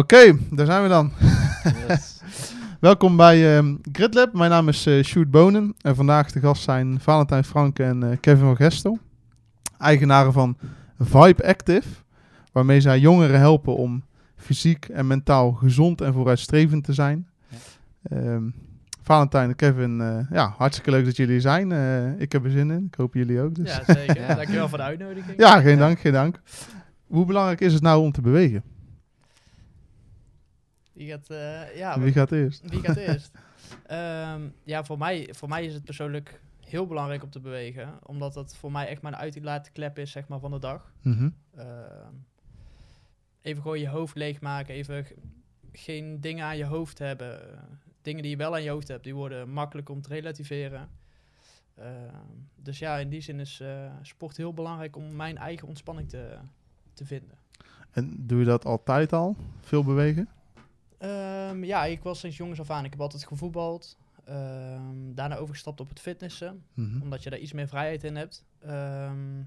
Oké, daar zijn we dan. Yes. Welkom bij ehm GridLab. Mijn naam is eh Sjoerd Bonen. En vandaag de gast zijn Valentijn Franke en eh, Kevin van Gestel. Eigenaren van Vibe Active. Waarmee zij jongeren helpen om fysiek en mentaal gezond en vooruitstrevend te zijn. Ja. Ehm, Valentijn en Kevin, eh, ja, hartstikke leuk dat jullie er zijn. Eh, ik heb er zin in. Ik hoop jullie ook. Dus. Ja, zeker. Ja. Dankjewel voor de uitnodiging. Ja, geen Ja. dank, geen dank. Hoe belangrijk is het nou om te bewegen? Wie gaat, eh, ja, Wie gaat eerst? wie gaat eerst? Ehm, ja, voor mij, voor mij is het persoonlijk heel belangrijk om te bewegen. Omdat dat voor mij echt mijn uitlaatklep is zeg maar, van de dag. Mhm. Ehm, even gewoon je hoofd leegmaken. Even geen dingen aan je hoofd hebben. Dingen die je wel aan je hoofd hebt, die worden makkelijk om te relativeren. Ehm, dus ja, in die zin is eh, sport heel belangrijk om mijn eigen ontspanning te, te vinden. En doe je dat altijd al? Veel bewegen? Ehm, ja, ik was sinds jongens af aan. Ik heb altijd gevoetbald. Ehm, daarna overgestapt op het fitnessen, Mhm. omdat je daar iets meer vrijheid in hebt. Ehm,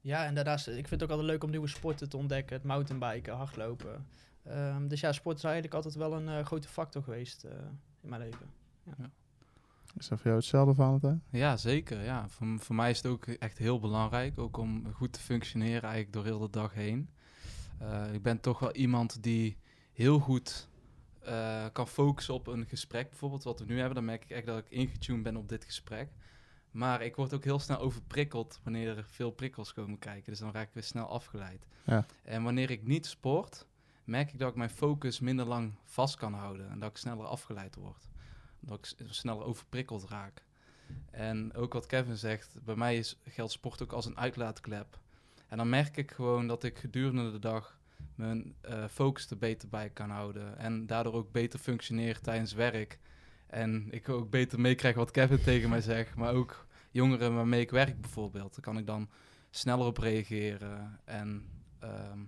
ja, en daarnaast, ik vind het ook altijd leuk om nieuwe sporten te ontdekken. Het mountainbiken, hardlopen. Ehm, dus ja, sport is eigenlijk altijd wel een eh, grote factor geweest eh, in mijn leven. Is dat voor jou hetzelfde, Valentijn? Ja, zeker. Ja. Voor, voor mij is het ook echt heel belangrijk, ook om goed te functioneren eigenlijk door heel de dag heen. Eh, ik ben toch wel iemand die heel goed eh, kan focussen op een gesprek, bijvoorbeeld wat we nu hebben. Dan merk ik echt dat ik ingetuned ben op dit gesprek. Maar ik word ook heel snel overprikkeld wanneer er veel prikkels komen kijken. Dus dan raak ik weer snel afgeleid. Ja. En wanneer ik niet sport, merk ik dat ik mijn focus minder lang vast kan houden. En dat ik sneller afgeleid word. Dat ik sneller overprikkeld raak. En ook wat Kevin zegt, bij mij is, geldt sport ook als een uitlaatklep. En dan merk ik gewoon dat ik gedurende de dag mijn eh, focus er beter bij kan houden. En daardoor ook beter functioneer tijdens werk. En ik ook beter meekrijg wat Kevin tegen mij zegt. Maar ook jongeren waarmee ik werk bijvoorbeeld. Daar kan ik dan sneller op reageren. En ehm,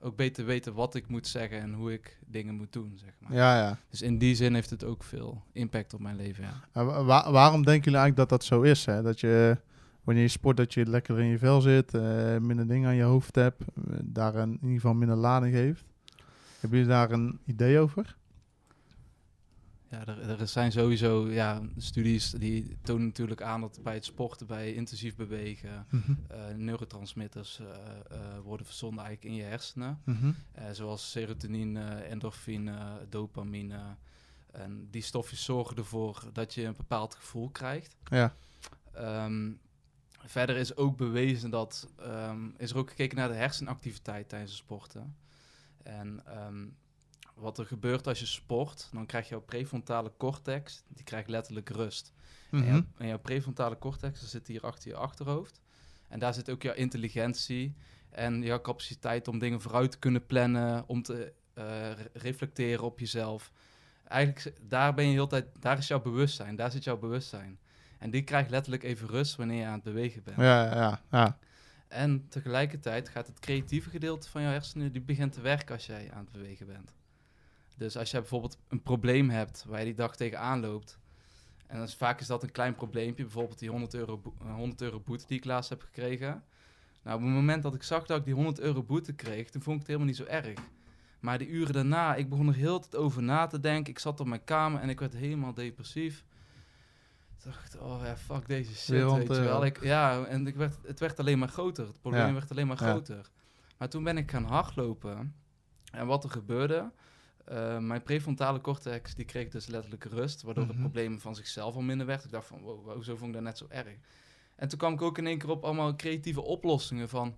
ook beter weten wat ik moet zeggen en hoe ik dingen moet doen, zeg maar. Ja, ja. Dus in die zin heeft het ook veel impact op mijn leven, ja. Wa- waarom denken jullie eigenlijk dat dat zo is? Hè? Dat je, wanneer je sport, dat je lekker in je vel zit, eh, minder dingen aan je hoofd hebt, eh, daar een, in ieder geval minder lading geeft. Hebben jullie daar een idee over? Ja, er, er zijn sowieso ja, studies die tonen natuurlijk aan dat bij het sporten, bij intensief bewegen, neurotransmitters eh, eh, worden verzonden eigenlijk in je hersenen. Mhm. Zoals serotonine, endorfine, dopamine. En die stofjes zorgen ervoor dat je een bepaald gevoel krijgt. Ja. Ehm, verder is ook bewezen dat, ehm, is er ook gekeken naar de hersenactiviteit tijdens het sporten. En ehm, wat er gebeurt als je sport, dan krijg je jouw prefrontale cortex, die krijgt letterlijk rust. En, Mhm. jouw, en jouw prefrontale cortex dat zit hier achter je achterhoofd. En daar zit ook jouw intelligentie en jouw capaciteit om dingen vooruit te kunnen plannen, om te eh, re- reflecteren op jezelf. Eigenlijk, daar ben je heel tijd, daar is jouw bewustzijn, daar zit jouw bewustzijn. En die krijgt letterlijk even rust wanneer je aan het bewegen bent. Ja, ja, ja. En tegelijkertijd gaat het creatieve gedeelte van jouw hersenen, die begint te werken als jij aan het bewegen bent. Dus als je bijvoorbeeld een probleem hebt waar je die dag tegenaan loopt, en dan is, vaak is dat een klein probleempje, bijvoorbeeld die 100 euro, boe- eh, 100 euro boete die ik laatst heb gekregen. Nou, op het moment dat ik zag dat ik die 100 euro boete kreeg, toen vond ik het helemaal niet zo erg. Maar die uren daarna, ik begon er heel de tijd over na te denken. Ik zat op mijn kamer en ik werd helemaal depressief. Ik dacht, oh ja, fuck deze shit, Weer 100 weet je wel. euro. Ik, ja, en ik werd, het werd alleen maar groter. Het probleem Ja. werd alleen maar Ja. groter. Maar toen ben ik gaan hardlopen. En wat er gebeurde, eh, mijn prefrontale cortex die kreeg dus letterlijk rust, waardoor Mhm. het probleem van zichzelf al minder werd. Ik dacht van, wow, hoezo vond ik dat net zo erg? En toen kwam ik ook in één keer op allemaal creatieve oplossingen van,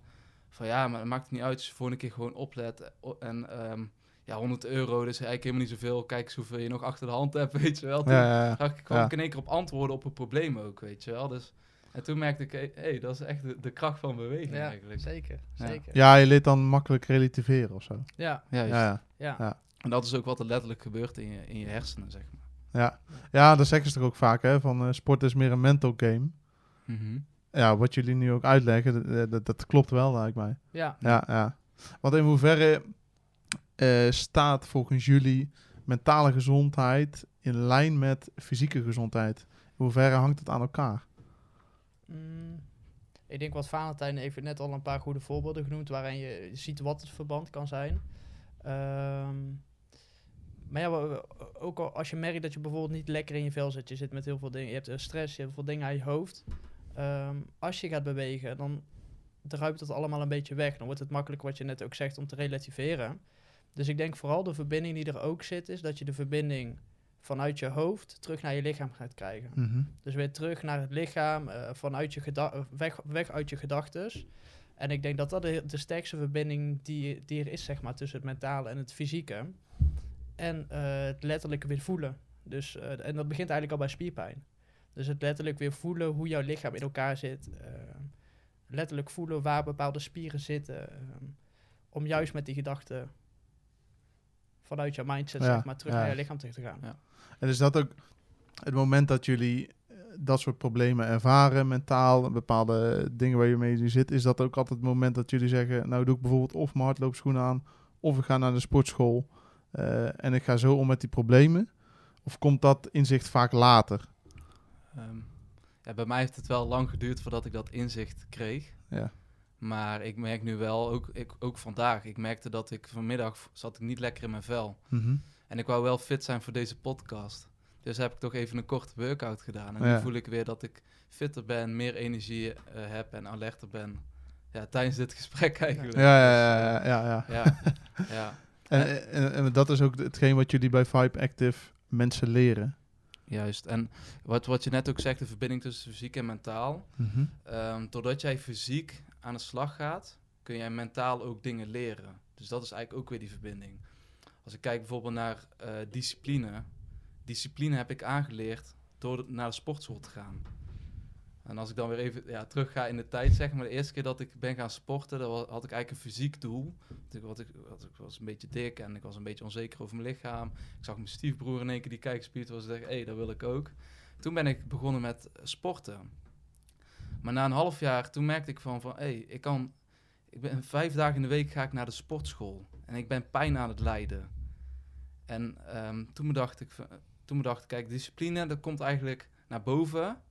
van ja, maar het maakt niet uit als je voor een keer gewoon oplet. eh, En ehm, ja, 100 euro, dus eigenlijk helemaal niet zoveel. Kijk eens hoeveel je nog achter de hand hebt, weet je wel. Toen ja, ja, ja. zag ik, kwam Ja. ik in één keer op antwoorden op een probleem ook, weet je wel. Dus, en toen merkte ik, hé, hey, dat is echt de, de kracht van beweging Ja, eigenlijk. zeker. Ja. zeker. Ja, je leert dan makkelijk relativeren of zo. Ja, Ja, Ja, juist. ja. ja. En dat is ook wat er letterlijk gebeurt in je, in je hersenen, zeg maar. Ja, ja dat zeggen ze toch ook vaak, hè? Van eh, sport is meer een mental game. Mhm. Ja, wat jullie nu ook uitleggen, dat, dat, dat klopt wel, lijkt mij. ja. Ja, ja. Want in hoeverre eh, staat volgens jullie mentale gezondheid in lijn met fysieke gezondheid? In hoeverre hangt het aan elkaar? Mm, ik denk wat Valentijn heeft net al een paar goede voorbeelden genoemd waarin je ziet wat het verband kan zijn. Ehm, maar ja, ook al als je merkt dat je bijvoorbeeld niet lekker in je vel zit, je zit met heel veel dingen, je hebt eh, stress, je hebt veel dingen aan je hoofd. Ehm, als je gaat bewegen, dan druipt dat allemaal een beetje weg. Dan wordt het makkelijk, wat je net ook zegt, om te relativeren. Dus ik denk vooral de verbinding die er ook zit, is dat je de verbinding vanuit je hoofd terug naar je lichaam gaat krijgen. Mhm. Dus weer terug naar het lichaam, eh, vanuit je eh, weg, weg uit je gedachtes. En ik denk dat dat de, de sterkste verbinding die, die er is, zeg maar, tussen het mentale en het fysieke. En eh, het letterlijk weer voelen. Dus, en dat begint eigenlijk al bij spierpijn. Dus het letterlijk weer voelen hoe jouw lichaam in elkaar zit. letterlijk voelen waar bepaalde spieren zitten. om juist met die gedachten vanuit jouw mindset, Ja, zeg maar, terug ja. naar je lichaam terug te gaan. Ja. En is dat ook het moment dat jullie eh, dat soort problemen ervaren, mentaal, bepaalde dingen waar je mee zit, is dat ook altijd het moment dat jullie zeggen, nou doe ik bijvoorbeeld of mijn hardloopschoenen aan, of ik ga naar de sportschool eh, en ik ga zo om met die problemen? Of komt dat inzicht vaak later? Ehm, ja, bij mij heeft het wel lang geduurd voordat ik dat inzicht kreeg. Ja. Maar ik merk nu wel, ook, ik, ook vandaag, ik merkte dat ik vanmiddag zat ik niet lekker in mijn vel. Mhm. En ik wou wel fit zijn voor deze podcast. Dus heb ik toch even een korte workout gedaan. En Ja. nu voel ik weer dat ik fitter ben, meer energie eh, heb en alerter ben. Ja, tijdens dit gesprek eigenlijk. Ja, ja, Dus, ja, ja, ja. eh, ja, ja, En, en, en dat is ook hetgeen wat jullie bij Vibe Active mensen leren. juist. En wat, wat je net ook zegt, de verbinding tussen fysiek en mentaal. Mhm. Ehm, doordat jij fysiek aan de slag gaat, kun jij mentaal ook dingen leren. Dus dat is eigenlijk ook weer die verbinding. Als ik kijk bijvoorbeeld naar eh, discipline. Discipline heb ik aangeleerd door naar de sportschool te gaan. En als ik dan weer even ja, terug ga in de tijd, zeg maar, de eerste keer dat ik ben gaan sporten, dat had ik eigenlijk een fysiek doel. Ik, wat ik, ik was een beetje dik en ik was een beetje onzeker over mijn lichaam. Ik zag mijn stiefbroer in één keer die kijkspierd was en hé, dat wil ik ook. Toen ben ik begonnen met sporten. Maar na een half jaar, toen merkte ik van, van hé, ik kan... Ik ben vijf dagen in de week ga ik naar de sportschool. En ik ben pijn aan het lijden. En ehm, toen, bedacht ik, van- toen bedacht kijk, discipline, dat komt eigenlijk naar boven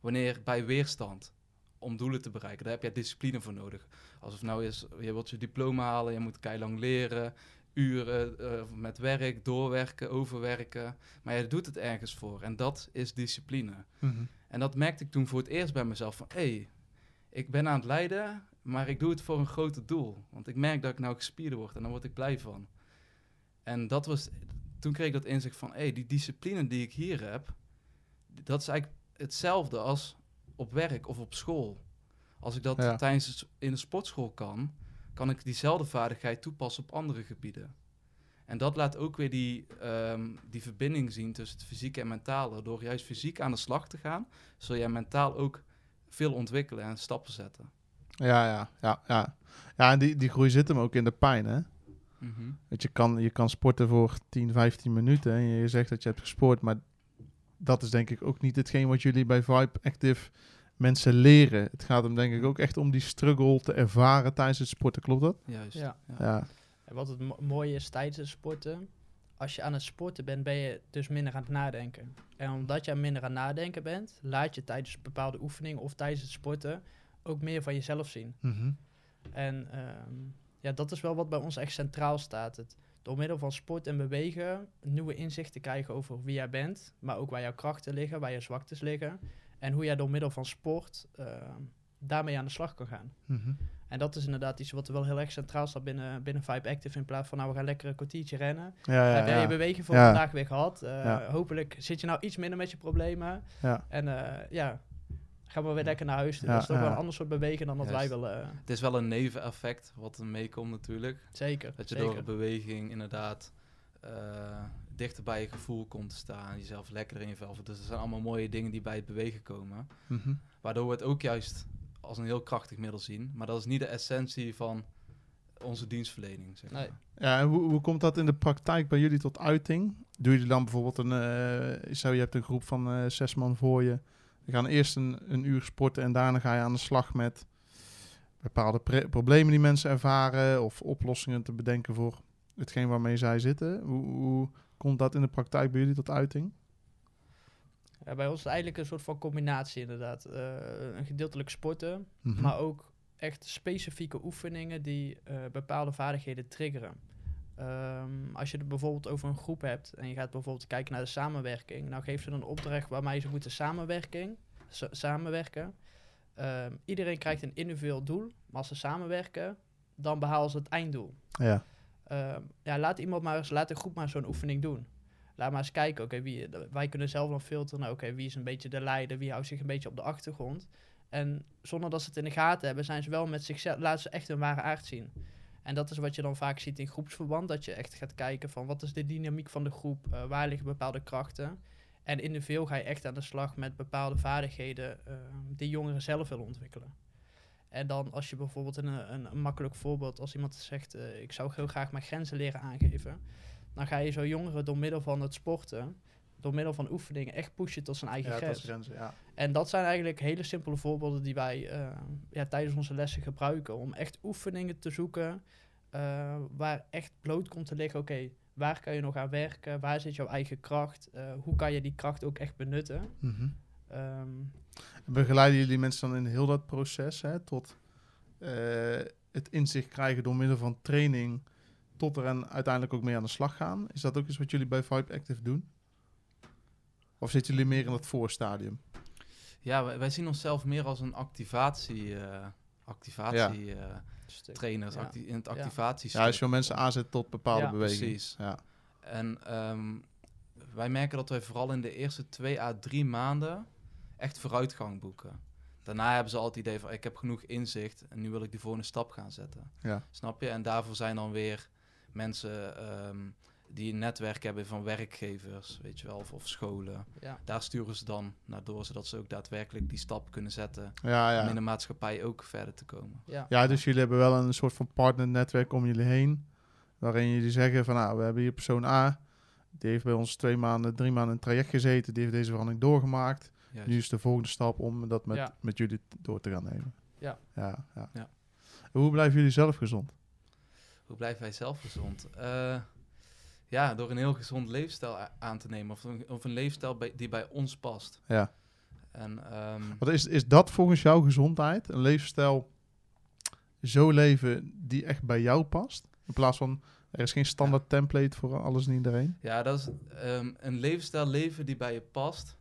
wanneer bij weerstand. Om doelen te bereiken. Daar heb je discipline voor nodig. Alsof nou is, je wilt je diploma halen, je moet keilang leren. Uren eh, met werk, doorwerken, overwerken. Maar je doet het ergens voor. En dat is discipline. Mhm. En dat merkte ik toen voor het eerst bij mezelf van, hé, hey, ik ben aan het lijden, maar ik doe het voor een groter doel. Want ik merk dat ik nou gespierder word en daar word ik blij van. En dat was, toen kreeg ik dat inzicht van, hé, hey, die discipline die ik hier heb, dat is eigenlijk hetzelfde als op werk of op school. Als ik dat Ja. tijdens in de sportschool kan, kan ik diezelfde vaardigheid toepassen op andere gebieden. En dat laat ook weer die, ehm, die verbinding zien tussen het fysieke en mentale. Door juist fysiek aan de slag te gaan, zul jij mentaal ook veel ontwikkelen en stappen zetten. Ja, ja, ja, ja. Ja, en die, die groei zit hem ook in de pijn, hè? Want je kan, je kan sporten voor 10, 15 minuten en je zegt dat je hebt gesport, maar dat is denk ik ook niet hetgeen wat jullie bij Vibe Active mensen leren. Het gaat hem denk ik ook echt om die struggle te ervaren tijdens het sporten, klopt dat? Juist. Ja. Ja. Wat het mo- mooie is tijdens het sporten, als je aan het sporten bent, ben je dus minder aan het nadenken. En omdat je minder aan het nadenken bent, laat je tijdens bepaalde oefeningen of tijdens het sporten ook meer van jezelf zien. Mhm. En ehm, ja, dat is wel wat bij ons echt centraal staat. Het, door middel van sport en bewegen nieuwe inzichten krijgen over wie jij bent, maar ook waar jouw krachten liggen, waar je zwaktes liggen. En hoe jij door middel van sport ehm, daarmee aan de slag kan gaan. Mhm. En dat is inderdaad iets wat er wel heel erg centraal staat binnen, binnen Vibe Active. In plaats van nou we gaan lekker een kwartiertje rennen. Ja, ja, Heb jij ja. je beweging voor Ja. vandaag weer gehad? Eh, Ja. Hopelijk zit je nou iets minder met je problemen. ja. En eh, ja, gaan we weer lekker naar huis. dat is toch ja. wel een ander soort bewegen dan dat Juist. wij willen. Het is wel een neveneffect wat er meekomt natuurlijk. Zeker. Dat je zeker. door beweging inderdaad eh, dichter bij je gevoel komt te staan. Jezelf lekkerder in je vel. Dus er zijn allemaal mooie dingen die bij het bewegen komen. Mhm. Waardoor we het ook juist als een heel krachtig middel zien. Maar dat is niet de essentie van onze dienstverlening. Zeg Nee. Ja, en hoe, hoe komt dat in de praktijk bij jullie tot uiting? Doe je dan bijvoorbeeld een, eh zo, je hebt een groep van eh, zes man voor je. We gaan eerst een, een uur sporten en daarna ga je aan de slag met bepaalde problemen die mensen ervaren of oplossingen te bedenken voor hetgeen waarmee zij zitten. Hoe, hoe komt dat in de praktijk bij jullie tot uiting? Ja, bij ons is het eigenlijk een soort van combinatie inderdaad. Eh, een gedeeltelijk sporten, Mhm. maar ook echt specifieke oefeningen die eh, bepaalde vaardigheden triggeren. Ehm, als je het bijvoorbeeld over een groep hebt en je gaat bijvoorbeeld kijken naar de samenwerking, nou geeft ze een opdracht waarmee ze moeten samenwerking, sa- samenwerken. Ehm, iedereen krijgt een individueel doel, maar als ze samenwerken, dan behalen ze het einddoel. Ja. Ehm, ja, laat iemand maar eens, laat een groep maar zo'n oefening doen. Laat maar eens kijken, oké, wie, wij kunnen zelf dan filteren, oké, wie is een beetje de leider, wie houdt zich een beetje op de achtergrond. En zonder dat ze het in de gaten hebben, zijn ze wel met zichzelf, laten ze echt hun ware aard zien. En dat is wat je dan vaak ziet in groepsverband, dat je echt gaat kijken van wat is de dynamiek van de groep, eh, waar liggen bepaalde krachten. En in de veel ga je echt aan de slag met bepaalde vaardigheden eh, die jongeren zelf willen ontwikkelen. En dan als je bijvoorbeeld een, een, een makkelijk voorbeeld, als iemand zegt, eh, ik zou heel graag mijn grenzen leren aangeven. Dan ga je zo jongeren door middel van het sporten, door middel van oefeningen, echt pushen tot zijn eigen Ja, grens. grenzen, ja. En dat zijn eigenlijk hele simpele voorbeelden die wij eh, ja, tijdens onze lessen gebruiken. Om echt oefeningen te zoeken eh, waar echt bloot komt te liggen. Oké, waar kan je nog aan werken? Waar zit jouw eigen kracht? Eh, hoe kan je die kracht ook echt benutten? Mhm. Ehm, Begeleiden jullie mensen dan in heel dat proces hè, tot het inzicht krijgen door middel van training tot er en uiteindelijk ook mee aan de slag gaan? Is dat ook iets wat jullie bij Vibe Active doen? Of zitten jullie meer in het voorstadium? Ja, wij, wij zien onszelf meer als een activatie, eh activatie eh, trainers, Ja. acti- in het activatie. Ja, als je mensen aanzet tot bepaalde Ja, bewegingen. precies. Ja. En ehm, wij merken dat wij vooral in de eerste twee à drie maanden echt vooruitgang boeken. Daarna hebben ze al het idee van ik heb genoeg inzicht en nu wil ik die volgende stap gaan zetten. Ja. Snap je? En daarvoor zijn dan weer mensen ehm, die een netwerk hebben van werkgevers, weet je wel, of, of scholen. Ja. Daar sturen ze dan naar door, zodat ze ook daadwerkelijk die stap kunnen zetten Ja, om in de ja. maatschappij ook verder te komen. Ja. ja, dus jullie hebben wel een soort van partnernetwerk om jullie heen. Waarin jullie zeggen van nou, we hebben hier persoon A. Die heeft bij ons twee maanden, drie maanden een traject gezeten. Die heeft deze verandering doorgemaakt. Juist. Nu is de volgende stap om dat met, Ja. met jullie door te gaan nemen. Ja. Ja, ja. Ja. Hoe blijven jullie zelf gezond? Hoe blijven wij zelf gezond? Eh, ja, door een heel gezond leefstijl aan te nemen. Of een, of een leefstijl bij, die bij ons past. Ja. En ehm, Wat is, is dat volgens jou gezondheid? Een levensstijl zo leven die echt bij jou past? In plaats van, er is geen standaard template voor alles en iedereen. ja, dat is ehm, een levensstijl leven die bij je past.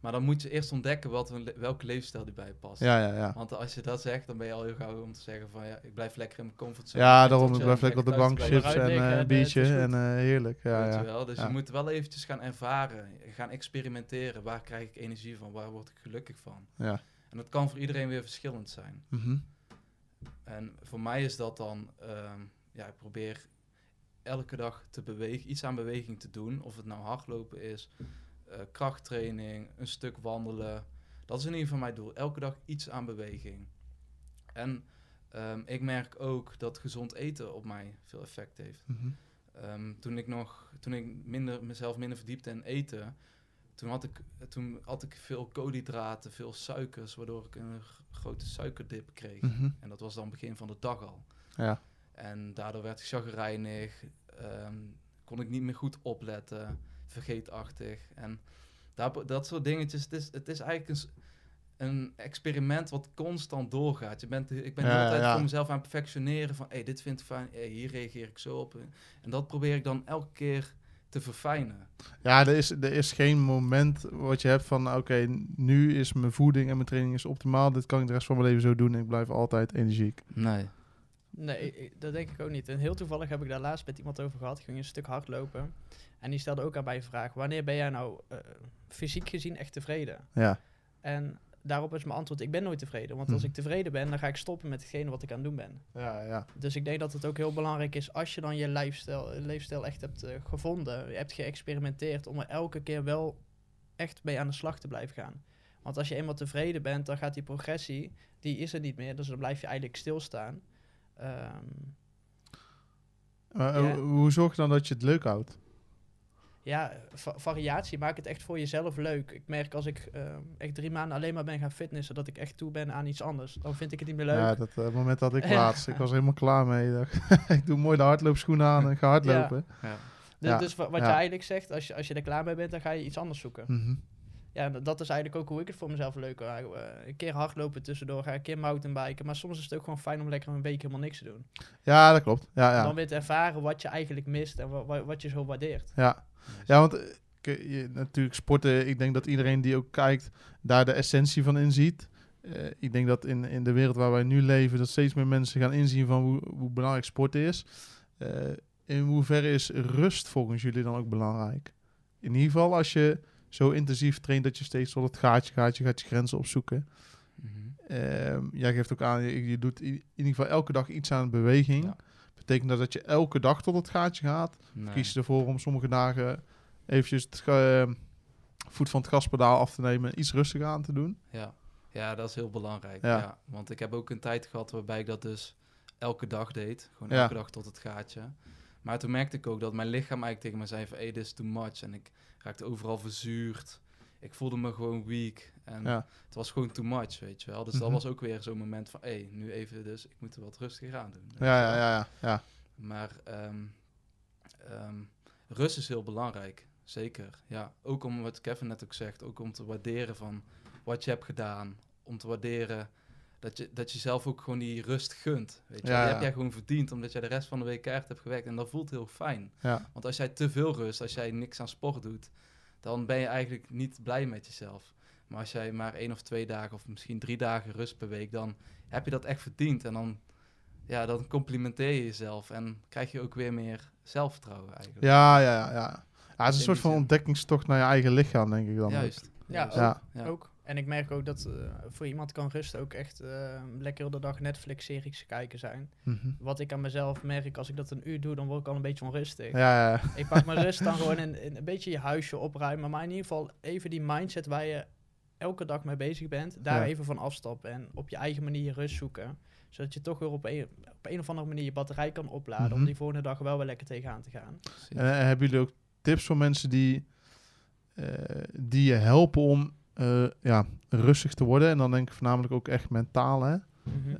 Maar dan moet je eerst ontdekken wat, een welke levensstijl die bij je past. Ja, ja, ja. Want als je dat zegt, dan ben je al heel gauw om te zeggen van ja, ik blijf lekker in mijn comfortzone. Ja, daarom, ik blijf lekker op de bank, chips en liggen eh, en, een biertje en eh, heerlijk. Ja, Weet je ja. wel? Dus Ja. je moet wel eventjes gaan ervaren, gaan experimenteren. Waar krijg ik energie van? Waar word ik gelukkig van? ja. En dat kan voor iedereen weer verschillend zijn. Mhm. En voor mij is dat dan, ehm, ja, ik probeer elke dag te bewegen, iets aan beweging te doen. Of het nou hardlopen is, eh, krachttraining, een stuk wandelen. Dat is in ieder geval mijn doel. Elke dag iets aan beweging. En ehm, ik merk ook dat gezond eten op mij veel effect heeft. Mhm. Ehm, toen ik nog, toen ik minder, mezelf minder verdiepte in eten, toen had ik, toen had ik veel koolhydraten, veel suikers, waardoor ik een grote suikerdip kreeg. Mhm. En dat was dan begin van de dag al. Ja. En daardoor werd ik chagrijnig, ehm, kon ik niet meer goed opletten, vergeetachtig. En daar, dat soort dingetjes, het is, het is eigenlijk een, een experiment wat constant doorgaat. Je bent, ik ben de Ja, ja. voor mezelf aan het perfectioneren van, hey, dit vind ik fijn, hey, hier reageer ik zo op. En dat probeer ik dan elke keer te verfijnen. Ja, er is, er is geen moment wat je hebt van, oké, nu is mijn voeding en mijn training is optimaal. Dit kan ik de rest van mijn leven zo doen en ik blijf altijd energiek. Nee. Nee, dat denk ik ook niet. En heel toevallig heb ik daar laatst met iemand over gehad. Ik ging een stuk hardlopen. En die stelde ook aan mij de vraag: wanneer ben jij nou eh, fysiek gezien echt tevreden? Ja, En daarop is mijn antwoord: ik ben nooit tevreden. Want als Hm. ik tevreden ben, dan ga ik stoppen met hetgene wat ik aan het doen ben. ja, ja. Dus ik denk dat het ook heel belangrijk is als je dan je lifestyle, leefstijl echt hebt eh, gevonden, je hebt geëxperimenteerd, om er elke keer wel echt mee aan de slag te blijven gaan. Want als je eenmaal tevreden bent, dan gaat die progressie, die is er niet meer. Dus dan blijf je eigenlijk stilstaan. Ehm, Maar, eh, Ja. hoe- zorg je dan dat je het leuk houdt? ja, va- variatie, maak het echt voor jezelf leuk. Ik merk als ik ehm, echt drie maanden alleen maar ben gaan fitnessen, dat ik echt toe ben aan iets anders. Dan vind ik het niet meer leuk. Ja, dat eh, moment had ik laatst. Ik was helemaal klaar mee. Ik dacht, ik doe mooi de hardloopschoenen aan en ga hardlopen. Ja. Dus, ja, dus wa- wat ja. je eigenlijk zegt, als je, als je er klaar mee bent, dan ga je iets anders zoeken. Mhm. Ja, dat is eigenlijk ook hoe ik het voor mezelf leuk hou. Eh, een keer hardlopen tussendoor, ga een keer mountainbiken. Maar soms is het ook gewoon fijn om lekker een week helemaal niks te doen. Ja, dat klopt. Ja, ja. dan weer te ervaren wat je eigenlijk mist en wa- wa- wat je zo waardeert. Ja, ja want eh, je, natuurlijk sporten, ik denk dat iedereen die ook kijkt, daar de essentie van inziet. Eh ik denk dat in, in de wereld waar wij nu leven, dat steeds meer mensen gaan inzien van hoe, hoe belangrijk sport is. In hoeverre is rust volgens jullie dan ook belangrijk? In ieder geval als je zo intensief traint dat je steeds tot het gaatje gaat, je gaat je grenzen opzoeken. Mhm. Ehm, jij geeft ook aan, je, je doet in ieder geval elke dag iets aan beweging. Ja. Betekent dat dat je elke dag tot het gaatje gaat? Nee. Kies je ervoor om sommige dagen eventjes het ga- eh, voet van het gaspedaal af te nemen en iets rustiger aan te doen? Ja. ja, dat is heel belangrijk. Ja. Ja. Want ik heb ook een tijd gehad waarbij ik dat dus elke dag deed. Gewoon Ja. elke dag tot het gaatje. Maar toen merkte ik ook dat mijn lichaam eigenlijk tegen me zei van... Hey, dit is too much. En ik raakte overal verzuurd. Ik voelde me gewoon weak. En Ja. het was gewoon too much, weet je wel. Dus Mhm. dat was ook weer zo'n moment van... Hé, hey, nu even dus... Ik moet er wat rustiger aan doen. Ja, ja, ja, ja. ja. Maar ehm, ehm, rust is heel belangrijk, zeker. Ja, ook om wat Kevin net ook zegt, ook om te waarderen van wat je hebt gedaan. Om te waarderen dat je, dat je zelf ook gewoon die rust gunt. Weet je? Ja, Die heb jij gewoon verdiend, omdat jij de rest van de week keihard hebt gewerkt. En dat voelt heel fijn. ja. Want als jij te veel rust, als jij niks aan sport doet, dan ben je eigenlijk niet blij met jezelf. Maar als jij maar één of twee dagen of misschien drie dagen rust per week, dan heb je dat echt verdiend. En dan, ja, dan complimenteer je jezelf en krijg je ook weer meer zelfvertrouwen eigenlijk. Ja, ja, ja. ja. Ja, het is een soort van ontdekkingstocht naar je eigen lichaam, denk ik dan. ook. Juist. Ja, juist. Ja. Ja. Ook. En ik merk ook dat eh, voor iemand kan rust ook echt eh, lekker de dag Netflix-series kijken zijn. Mhm. Wat ik aan mezelf merk, als ik dat een uur doe, dan word ik al een beetje onrustig. Ja, ja. Ik pak mijn rust dan gewoon een beetje je huisje opruimen. Maar in ieder geval even die mindset waar je elke dag mee bezig bent, daar Ja. even van afstappen. En op je eigen manier rust zoeken. Zodat je toch weer op een, op een of andere manier je batterij kan opladen. Mhm. Om die volgende dag wel weer lekker tegenaan te gaan. En eh, hebben jullie ook tips voor mensen die, die je helpen om eh, ja, rustig te worden? En dan denk ik voornamelijk ook echt mentaal, hè? Mhm.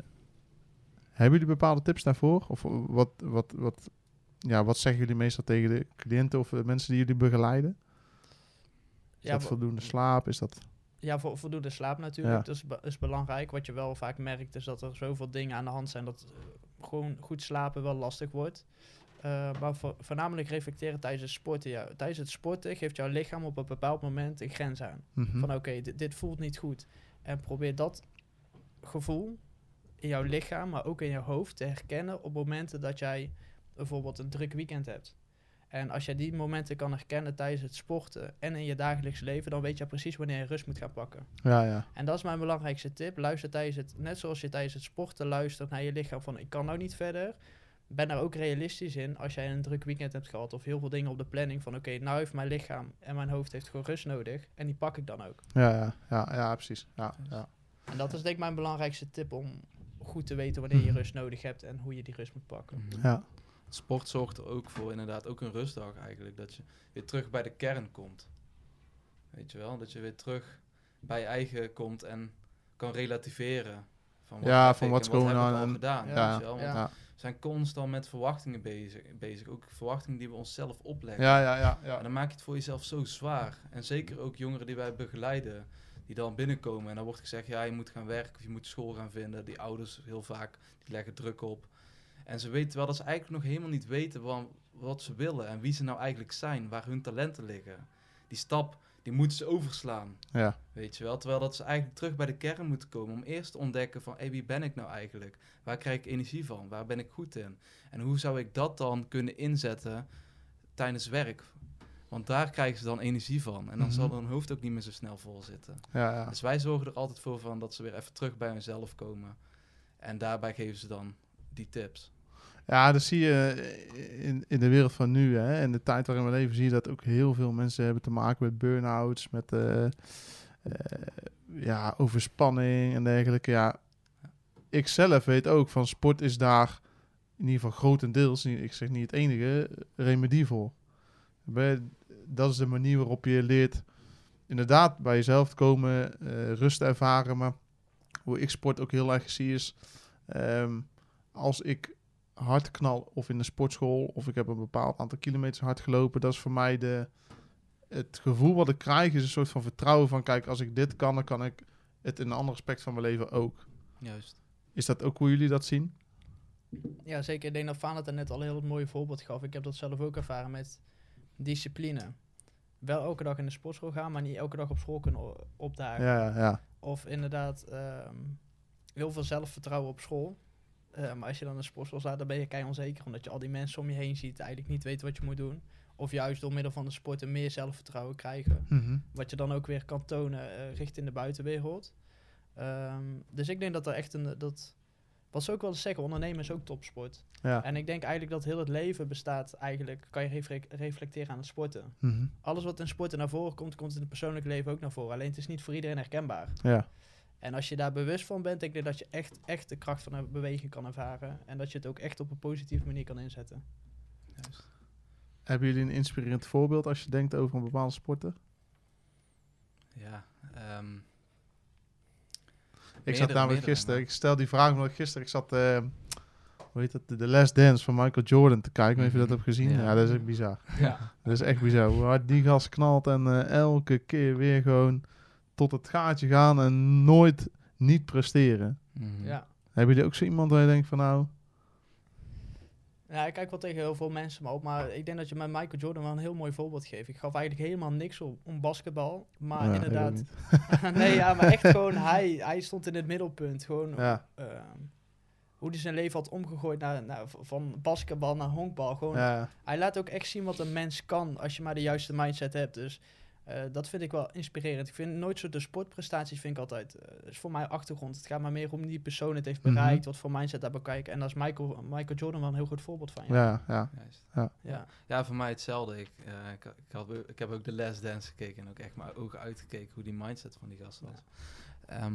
Hebben jullie bepaalde tips daarvoor? Of wat, wat, wat, ja, wat zeggen jullie meestal tegen de cliënten of de mensen die jullie begeleiden? Is Ja, dat voldoende slaap? Is dat... Ja, voldoende slaap natuurlijk. Ja. Dat is, be- is belangrijk. Wat je wel vaak merkt is dat er zoveel dingen aan de hand zijn dat gewoon goed slapen wel lastig wordt. Eh, maar vo- voornamelijk reflecteren tijdens het sporten. Ja. Tijdens het sporten geeft jouw lichaam op een bepaald moment een grens aan. Mhm. Van oké, dit, dit voelt niet goed. En probeer dat gevoel in jouw lichaam, maar ook in je hoofd te herkennen op momenten dat jij bijvoorbeeld een druk weekend hebt. En als jij die momenten kan herkennen tijdens het sporten en in je dagelijks leven, dan weet je precies wanneer je rust moet gaan pakken. Ja, ja. En dat is mijn belangrijkste tip. Luister tijdens het, net zoals je tijdens het sporten luistert naar je lichaam van ik kan nou niet verder. Ben daar ook realistisch in als jij een druk weekend hebt gehad of heel veel dingen op de planning van oké, nou heeft mijn lichaam en mijn hoofd heeft gewoon rust nodig en die pak ik dan ook. Ja, ja, ja, ja, precies. Ja, ja. En dat is denk ik mijn belangrijkste tip om goed te weten wanneer je Mhm. rust nodig hebt en hoe je die rust moet pakken. Mhm. ja. Sport zorgt er ook voor, inderdaad, ook een rustdag eigenlijk. Dat je weer terug bij de kern komt. Weet je wel? Dat je weer terug bij je eigen komt en kan relativeren. Van Ja, heb van what's wat going on gedaan. Ja. weet je wel? Want Ja. Zijn constant met verwachtingen bezig, bezig. Ook verwachtingen die we onszelf opleggen. Ja, ja, ja, En ja. dan maak je het voor jezelf zo zwaar. En zeker ook jongeren die wij begeleiden, die dan binnenkomen. En dan wordt gezegd, ja, je moet gaan werken of je moet school gaan vinden. Die ouders heel vaak, die leggen druk op. En ze weten wel dat ze eigenlijk nog helemaal niet weten wa- wat ze willen. En wie ze nou eigenlijk zijn, waar hun talenten liggen. Die stap, die moeten ze overslaan. Ja, Weet je wel? Terwijl dat ze eigenlijk terug bij de kern moeten komen. Om eerst te ontdekken van, hé, wie ben ik nou eigenlijk? Waar krijg ik energie van? Waar ben ik goed in? En hoe zou ik dat dan kunnen inzetten tijdens werk? Want daar krijgen ze dan energie van. En dan zal Mhm. hun hoofd ook niet meer zo snel vol zitten. ja, ja. Dus wij zorgen er altijd voor van dat ze weer even terug bij hunzelf komen. En daarbij geven ze dan die tips. Ja, dat zie je in, in de wereld van nu. Hè. In de tijd waarin we leven zie je dat ook heel veel mensen hebben te maken met burn-outs, met eh, eh, ja, overspanning en dergelijke. Ja, ik zelf weet ook van sport is daar in ieder geval grotendeels, ik zeg niet het enige, remedie voor. Dat is de manier waarop je leert inderdaad bij jezelf komen, eh, rust ervaren. Maar hoe ik sport ook heel erg zie is, ehm, als ik hard knal of in de sportschool of ik heb een bepaald aantal kilometers hard gelopen, dat is voor mij de het gevoel wat ik krijg is een soort van vertrouwen van, kijk, als ik dit kan, dan kan ik het in een ander aspect van mijn leven ook. Juist. Is dat ook hoe jullie dat zien? Ja, zeker. Ik denk dat Faan het er net al een heel mooi voorbeeld gaf. Ik heb dat zelf ook ervaren met discipline. Wel elke dag in de sportschool gaan, maar niet elke dag op school kunnen opdagen. Ja, ja. Of inderdaad ehm, heel veel zelfvertrouwen op school. Eh, maar als je dan de sportschool staat, dan ben je kei onzeker. Omdat je al die mensen om je heen ziet, eigenlijk niet weet wat je moet doen. Of juist door middel van de sporten meer zelfvertrouwen krijgen. Mhm. Wat je dan ook weer kan tonen eh, richting de buitenwereld. Ehm, dus ik denk dat er echt een... Dat, wat ze ook wel eens zeggen, ondernemen is ook topsport. ja. En ik denk eigenlijk dat heel het leven bestaat eigenlijk... Kan je refle- reflecteren aan het sporten. Mhm. Alles wat in sporten naar voren komt, komt in het persoonlijke leven ook naar voren. Alleen het is niet voor iedereen herkenbaar. ja. En als je daar bewust van bent, denk ik dat je echt, echt de kracht van een beweging kan ervaren. En dat je het ook echt op een positieve manier kan inzetten. Juist. Hebben jullie een inspirerend voorbeeld als je denkt over een bepaalde sporter? Ja. ehm, Ik zat Meerdere, namelijk gisteren, ik stel die vraag omdat ik gisteren, ik zat, eh, hoe heet dat, The Last Dance van Michael Jordan te kijken. Of je dat Mhm. hebt gezien? Ja. Ja. dat is echt bizar. ja. Dat is echt bizar. Hoe hard die gas knalt en eh, elke keer weer gewoon tot het gaatje gaan en nooit niet presteren. Mhm. Ja. Hebben jullie ook zo iemand waar je denkt van nou, Ja, ik kijk wel tegen heel veel mensen maar op. Maar ik denk dat je met Michael Jordan wel een heel mooi voorbeeld geeft. Ik gaf eigenlijk helemaal niks op, om basketbal. Maar ja, inderdaad... nee, ja, maar echt gewoon... Hij, hij stond in het middelpunt. Gewoon Ja, ehm, hoe hij zijn leven had omgegooid naar, naar, van basketbal naar honkbal. Gewoon, ja, Hij laat ook echt zien wat een mens kan als je maar de juiste mindset hebt. Dus eh, dat vind ik wel inspirerend. Ik vind nooit zo de sportprestaties vind ik altijd... eh, is voor mij achtergrond. Het gaat maar meer om die persoon het heeft Mhm. bereikt. Wat voor mindset daar bekijken. En daar is Michael, Michael Jordan wel een heel goed voorbeeld van. Ja. ja, ja. Juist. ja. Ja, voor mij hetzelfde. Ik, eh, ik, ik, had, ik heb ook de Last Dance gekeken en ook echt mijn ogen uitgekeken hoe die mindset van die gast was. Ehm,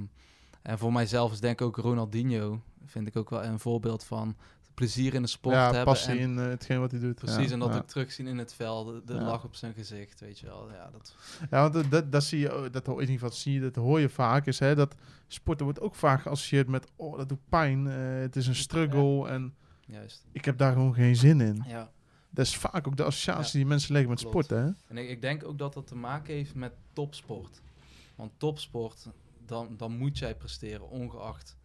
en voor mijzelf is denk ik ook Ronaldinho, vind ik ook wel een voorbeeld van plezier in de sport ja, hebben. passie en in eh, hetgeen wat hij doet. Precies, ja, en dat ja. ook terugzien in het veld, de, lach op zijn gezicht, weet je wel. Ja, dat, Ja, want dat- dat, zie je, ook- dat hoor, in ieder geval zie je, dat hoor je vaak, is hè, dat sporten wordt ook vaak geassocieerd met, oh, dat doet pijn, eh, het is een struggle en juist. ik heb daar gewoon geen zin in. Ja. Dat is vaak ook de associatie die mensen leggen met klopt. sporten, hè? En ik, ik denk ook dat dat te maken heeft met topsport. Want topsport, dan, dan moet jij presteren, ongeacht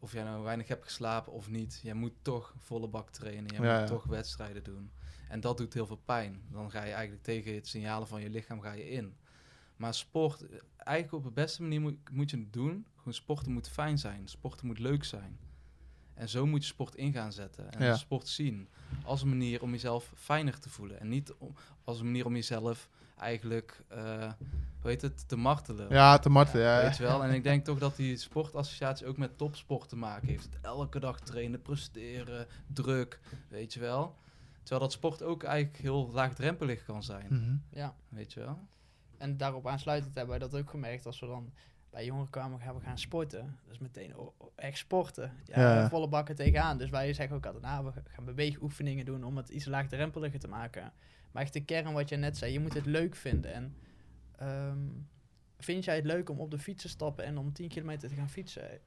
of jij nou weinig hebt geslapen of niet. Jij moet toch volle bak trainen, Ja, moet ja. toch wedstrijden doen. En dat doet heel veel pijn. Dan ga je eigenlijk tegen het signalen van je lichaam ga je in. Maar sport, eh, eigenlijk op de beste manier moet, moet je het doen. Gewoon sporten moet fijn zijn, sporten moet leuk zijn. En zo moet je sport in gaan zetten. En Ja. sport zien als een manier om jezelf fijner te voelen. En niet om, als een manier om jezelf eigenlijk, eh hoe heet het, te martelen. Ja, te marten, ja. Weet je wel? En ik denk toch dat die sportassociatie ook met topsport te maken heeft. Elke dag trainen, presteren, druk, weet je wel. Terwijl dat sport ook eigenlijk heel laagdrempelig kan zijn, Mhm. ja. weet je wel. En daarop aansluitend hebben wij dat ook gemerkt. Als we dan bij jongeren kwamen, gaan we gaan sporten. Dus meteen echt sporten. Ja, Ja. Volle bakken tegenaan. Dus wij zeggen ook altijd, nou, we gaan beweegoefeningen doen om het iets laagdrempeliger te maken. Maar echt de kern wat je net zei, je moet het leuk vinden. En ehm, vind jij het leuk om op de fiets te stappen en om 10 kilometer te gaan fietsen?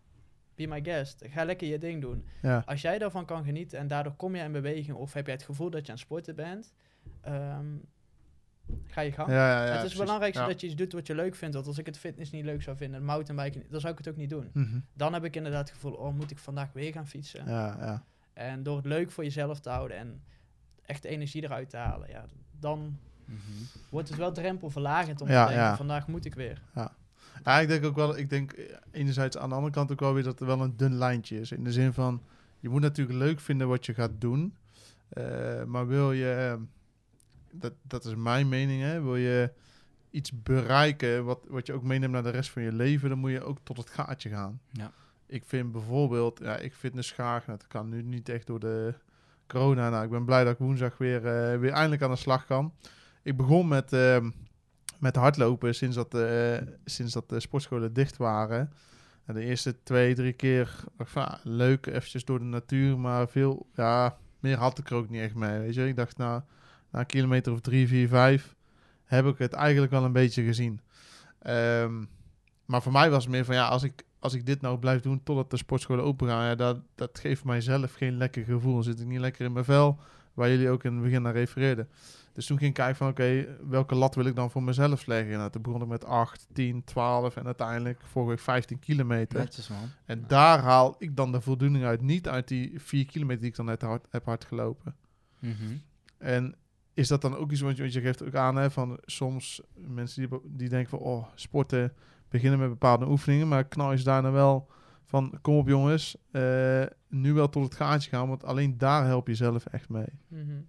Be my guest. Ga lekker je ding doen. Ja. Als jij daarvan kan genieten en daardoor kom je in beweging of heb je het gevoel dat je aan het sporten bent, ehm, ga je gang. Ja, ja, ja, het is precies. belangrijk dat je iets doet wat je leuk vindt. Want als ik het fitness niet leuk zou vinden, mountainbiken, dan zou ik het ook niet doen. Mhm. Dan heb ik inderdaad het gevoel, oh, moet ik vandaag weer gaan fietsen? Ja, ja. En door het leuk voor jezelf te houden en echt energie eruit te halen, ja, dan wordt het wel drempelverlagend om Ja, te denken, ja. vandaag moet ik weer. Ja, ik denk ook wel, ik denk eh, enerzijds aan de andere kant ook wel weer dat er wel een dun lijntje is. In de zin van, je moet natuurlijk leuk vinden wat je gaat doen. eh, maar wil je, eh, dat, dat is mijn mening, hè, wil je iets bereiken wat, wat je ook meeneemt naar de rest van je leven, dan moet je ook tot het gaatje gaan. Ja. Ik vind bijvoorbeeld, ja, ik fitness graag, nou, dat kan nu niet echt door de corona. Nou, ik ben blij dat ik woensdag weer, eh, weer eindelijk aan de slag kan. Ik begon met, ehm, met hardlopen sinds dat, eh, sinds dat de sportscholen dicht waren. En de eerste twee, drie keer, ah, leuk, eventjes door de natuur, maar veel, ja, meer had ik er ook niet echt mee, weet je. Ik dacht, nou, na een kilometer of drie, vier, vijf, heb ik het eigenlijk wel een beetje gezien. Ehm, maar voor mij was het meer van, ja, als ik, als ik dit nou blijf doen totdat de sportscholen open gaan, ja, dat, dat geeft mijzelf geen lekker gevoel. Dan zit ik niet lekker in mijn vel, waar jullie ook in het begin naar refereerden. Dus toen ging ik kijken van, oké, welke lat wil ik dan voor mezelf leggen? Nou, toen begon ik met 8, 10, 12 en uiteindelijk vorige week 15 kilometer. Netjes man. En daar haal ik dan de voldoening uit, niet uit die 4 kilometer die ik dan net hard, heb hard gelopen. Mhm. En is dat dan ook iets wat je, want je geeft ook aan hè, van soms mensen die, die denken van oh sporten beginnen met bepaalde oefeningen, maar knal je ze daarna wel van kom op jongens, eh, nu wel tot het gaatje gaan, want alleen daar help je zelf echt mee. Mhm.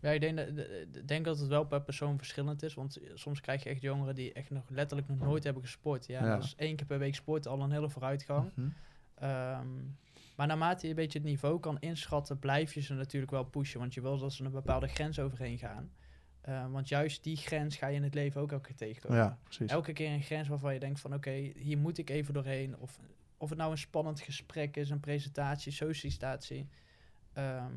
Ja, ik denk dat, de- de- denk dat het wel per persoon verschillend is. Want soms krijg je echt jongeren die echt nog letterlijk nog nooit hebben gesport. Ja, Ja. dat is één keer per week sport al een hele vooruitgang. Mhm. Ehm, maar naarmate je een beetje het niveau kan inschatten, blijf je ze natuurlijk wel pushen. Want je wil dat ze een bepaalde grens overheen gaan. Ehm, want juist die grens ga je in het leven ook elke keer tegenkomen. Ja, precies. Elke keer een grens waarvan je denkt van oké, hier moet ik even doorheen. Of, of het nou een spannend gesprek is, een presentatie, sollicitatie. Ehm,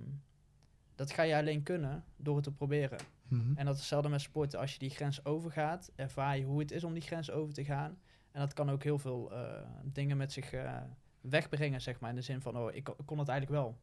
dat ga je alleen kunnen door het te proberen. Mhm. En dat is hetzelfde met sporten. Als je die grens overgaat, ervaar je hoe het is om die grens over te gaan. En dat kan ook heel veel eh, dingen met zich eh, wegbrengen, zeg maar. In de zin van, oh, ik kon het eigenlijk wel.